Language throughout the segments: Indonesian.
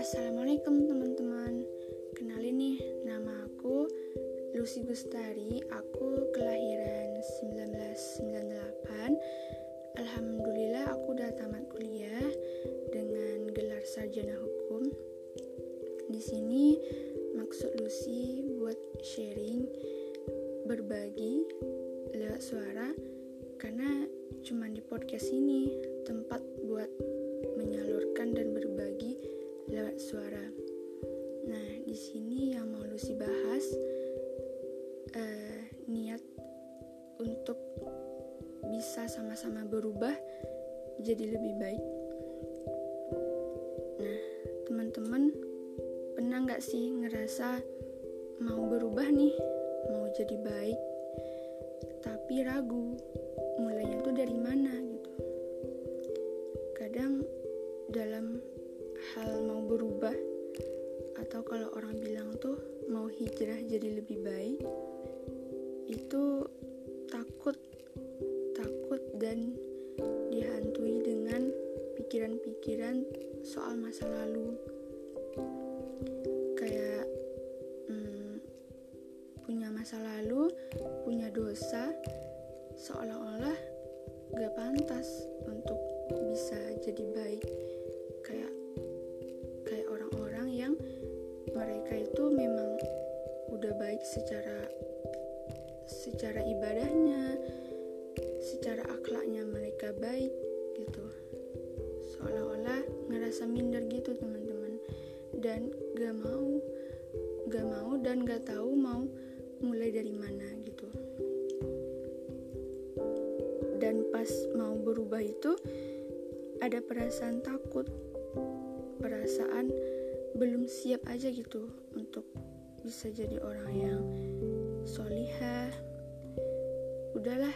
Assalamualaikum teman-teman. Kenalin nih, nama aku Lucy Gustari. Aku kelahiran 1998 Alhamdulillah aku udah tamat kuliah Dengan gelar sarjana hukum. Di sini maksud Lucy buat sharing Berbagi lewat suara Karena cuma di podcast ini tempat buat menyalurkan dan berbagi lewat suara. Nah, di sini yang mau Lucy bahas uh, niat untuk bisa sama-sama berubah jadi lebih baik. Nah, teman-teman pernah nggak sih ngerasa mau berubah nih, mau jadi baik, tapi ragu mulainya tuh dari mana gitu. Kadang dalam hal mau berubah atau kalau orang bilang tuh mau hijrah jadi lebih baik itu takut takut dan dihantui dengan pikiran-pikiran soal masa lalu. Kayak hmm, punya masa lalu punya dosa seolah-olah gak pantas untuk bisa jadi baik. Kayak kayak orang-orang yang mereka itu memang udah baik secara secara ibadahnya secara akhlaknya mereka baik gitu. Seolah-olah ngerasa minder gitu teman-teman. Dan gak mau gak mau dan gak tahu mau mulai dari mana pas mau berubah itu ada perasaan takut perasaan belum siap aja gitu untuk bisa jadi orang yang solihah. Udahlah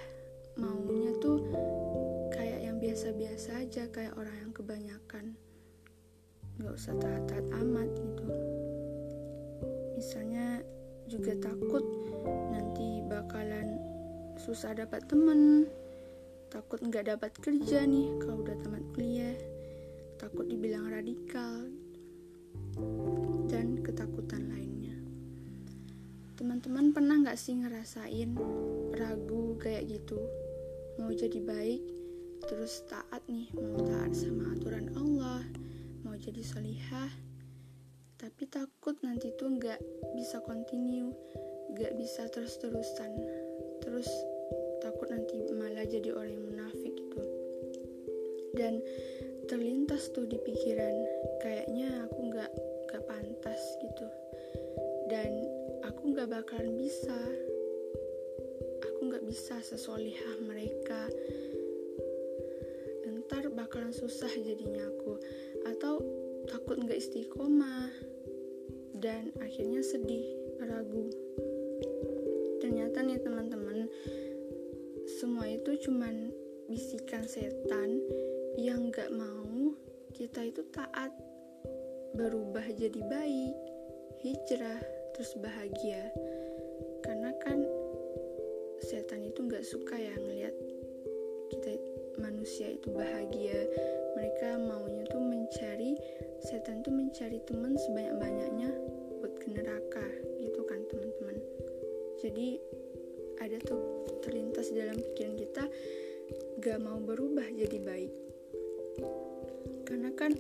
maunya tuh kayak yang biasa-biasa aja kayak orang yang kebanyakan nggak usah taat-taat amat gitu. Misalnya juga takut nanti bakalan susah dapat temen takut nggak dapat kerja nih kalau udah tamat kuliah. Takut dibilang radikal dan ketakutan lainnya. Teman-teman pernah nggak sih ngerasain ragu kayak gitu? Mau jadi baik terus taat nih mau taat sama aturan Allah mau jadi solihah tapi takut nanti tuh nggak bisa continue nggak bisa terus-terusan. Terus takut nanti jadi orang yang munafik gitu. Dan terlintas tuh di pikiran kayaknya aku nggak nggak pantas gitu. Dan aku nggak bakalan bisa. Aku nggak bisa sesolihah mereka. Ntar bakalan susah jadinya aku. Atau takut nggak istiqomah. Dan akhirnya sedih ragu. Ternyata nih teman-teman semua itu cuman bisikan setan yang gak mau kita itu taat berubah jadi baik hijrah terus bahagia. Karena kan setan itu gak suka ya ngelihat kita manusia itu bahagia. Mereka maunya tuh mencari setan tuh mencari teman sebanyak-banyaknya buat ke neraka gitu kan teman-teman. Jadi ada tuh terlintas dalam pikiran kita gak mau berubah jadi baik. Karena kan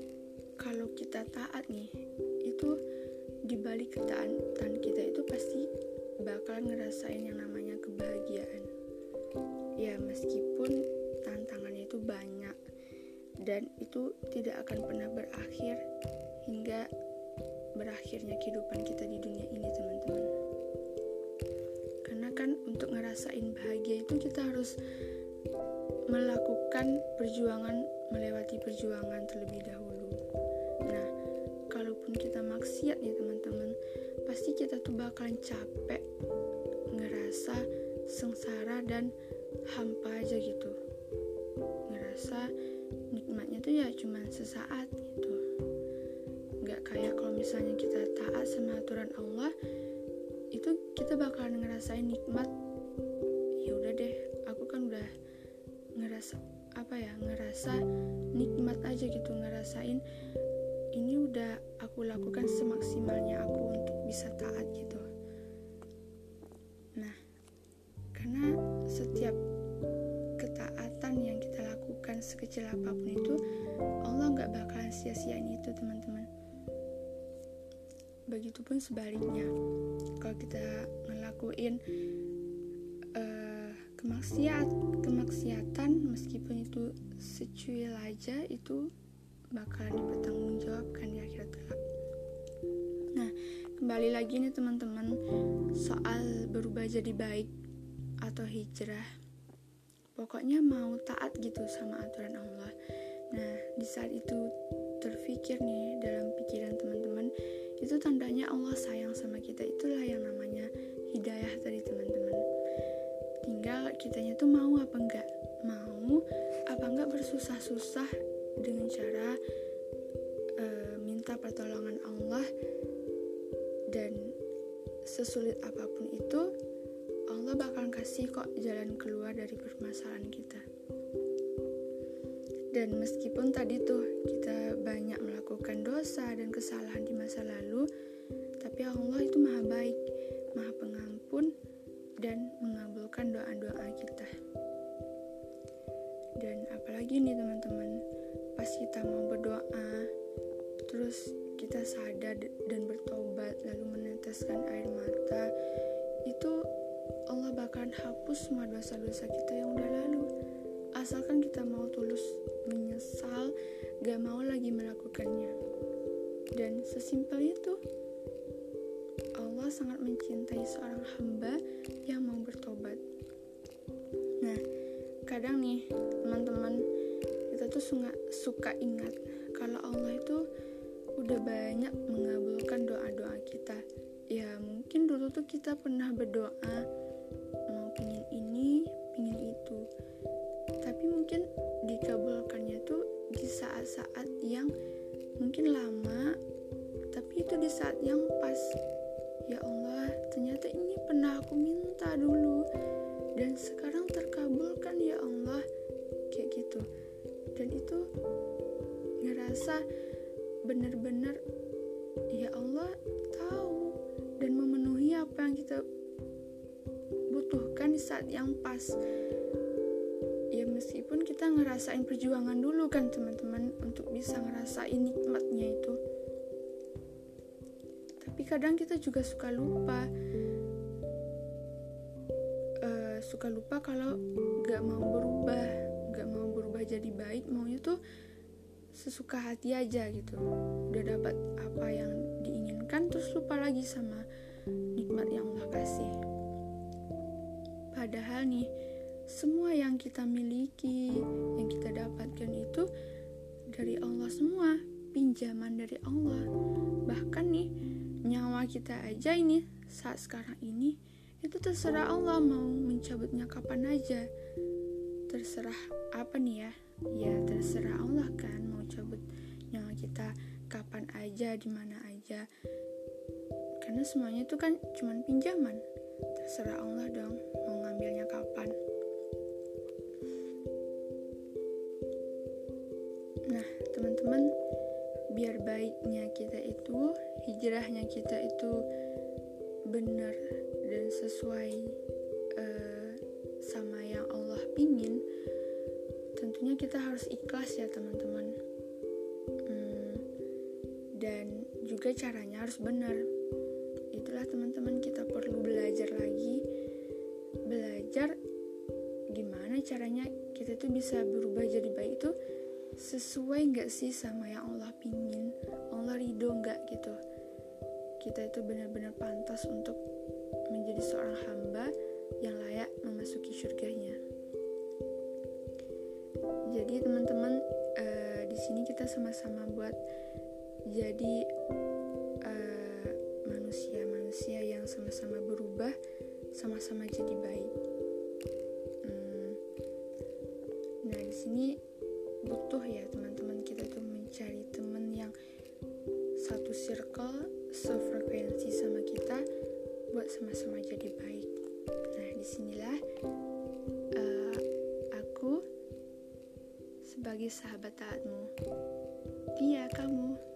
kalau kita taat nih itu dibalik ketaatan kita itu pasti bakal ngerasain yang namanya kebahagiaan. Ya meskipun tantangannya itu banyak dan itu tidak akan pernah berakhir hingga berakhirnya kehidupan kita di dunia ini teman-teman ngerasain bahagia itu kita harus melakukan perjuangan melewati perjuangan terlebih dahulu. Nah kalaupun kita maksiat nih teman-teman pasti kita tuh bakalan capek ngerasa sengsara dan hampa aja gitu. Ngerasa nikmatnya tuh ya cuman sesaat gitu. Nggak kayak kalau misalnya kita taat sama aturan Allah itu kita bakalan ngerasain nikmat ya udah deh aku kan udah ngerasa apa ya ngerasa nikmat aja gitu ngerasain ini udah aku lakukan semaksimalnya aku untuk bisa taat gitu. Nah karena setiap ketaatan yang kita lakukan sekecil apa pun itu Allah nggak bakalan sia-siain itu teman-teman. Begitupun sebaliknya kalau kita ngelakuin uh, kemaksiat kemaksiatan meskipun itu secuil aja itu bakalan dipertanggungjawabkan di akhirat kelak. Nah kembali lagi nih teman-teman soal berubah jadi baik atau hijrah. Pokoknya mau taat gitu sama aturan Allah. Nah di saat itu terfikir nih dalam pikiran teman-teman itu tandanya Allah sayang sama kita. Itulah yang namanya hidayah tadi teman-teman tinggal kitanya tuh mau apa enggak? Mau apa enggak bersusah-susah dengan cara uh, minta pertolongan Allah dan sesulit apa pun itu Allah bakal kasih kok jalan keluar dari permasalahan kita. Dan meskipun tadi tuh kita banyak melakukan dosa dan kesalahan di masa lalu, Allah bakalan hapus semua dosa-dosa kita yang udah lalu. Asalkan kita mau tulus menyesal gak mau lagi melakukannya. Dan sesimpel itu Allah sangat mencintai seorang hamba yang mau bertobat. Nah kadang nih teman-teman kita tuh suka, suka ingat kalau Allah itu udah banyak mengabulkan doa-doa kita. Ya mungkin dulu tuh kita pernah berdoa mungkin lama tapi itu di saat yang pas. Ya Allah ternyata ini pernah aku minta dulu. Dan sekarang terkabulkan ya Allah. Kayak gitu. Dan itu ngerasa benar-benar ya Allah tahu dan memenuhi apa yang kita butuhkan di saat yang pas ya meskipun kita ngerasain perjuangan dulu kan teman-teman untuk bisa ngerasain nikmatnya itu. Tapi kadang kita juga suka lupa uh, suka lupa kalau gak mau berubah gak mau berubah jadi baik maunya tuh sesuka hati aja gitu. Udah dapat apa yang diinginkan terus lupa lagi sama nikmat yang Allah kasih. Padahal nih semua yang kita miliki, yang kita dapatkan itu dari Allah semua, pinjaman dari Allah. Bahkan nih, nyawa kita aja ini saat sekarang ini itu terserah Allah mau mencabutnya kapan aja. Terserah apa nih ya? Ya terserah Allah kan mau cabut nyawa kita kapan aja, di mana aja. Karena semuanya itu kan cuman pinjaman. Terserah Allah dong mau ngambilnya kapan. Biar baiknya kita itu, hijrahnya kita itu benar dan sesuai uh, sama yang Allah pingin, tentunya kita harus ikhlas ya teman-teman. Hmm, dan juga caranya harus benar. Itulah teman-teman kita perlu belajar lagi, belajar gimana caranya kita tuh bisa berubah jadi baik itu sesuai nggak sih sama yang Allah pingin? Allah ridho nggak gitu? Kita itu benar-benar pantas untuk menjadi seorang hamba yang layak memasuki surganya jadi teman-teman uh, di sini kita sama-sama buat jadi uh, manusia-manusia yang sama-sama berubah sama-sama jadi baik. Hmm. nah di sini buat sama-sama jadi baik nah disinilah uh, aku sebagai sahabat taatmu. Dia, kamu.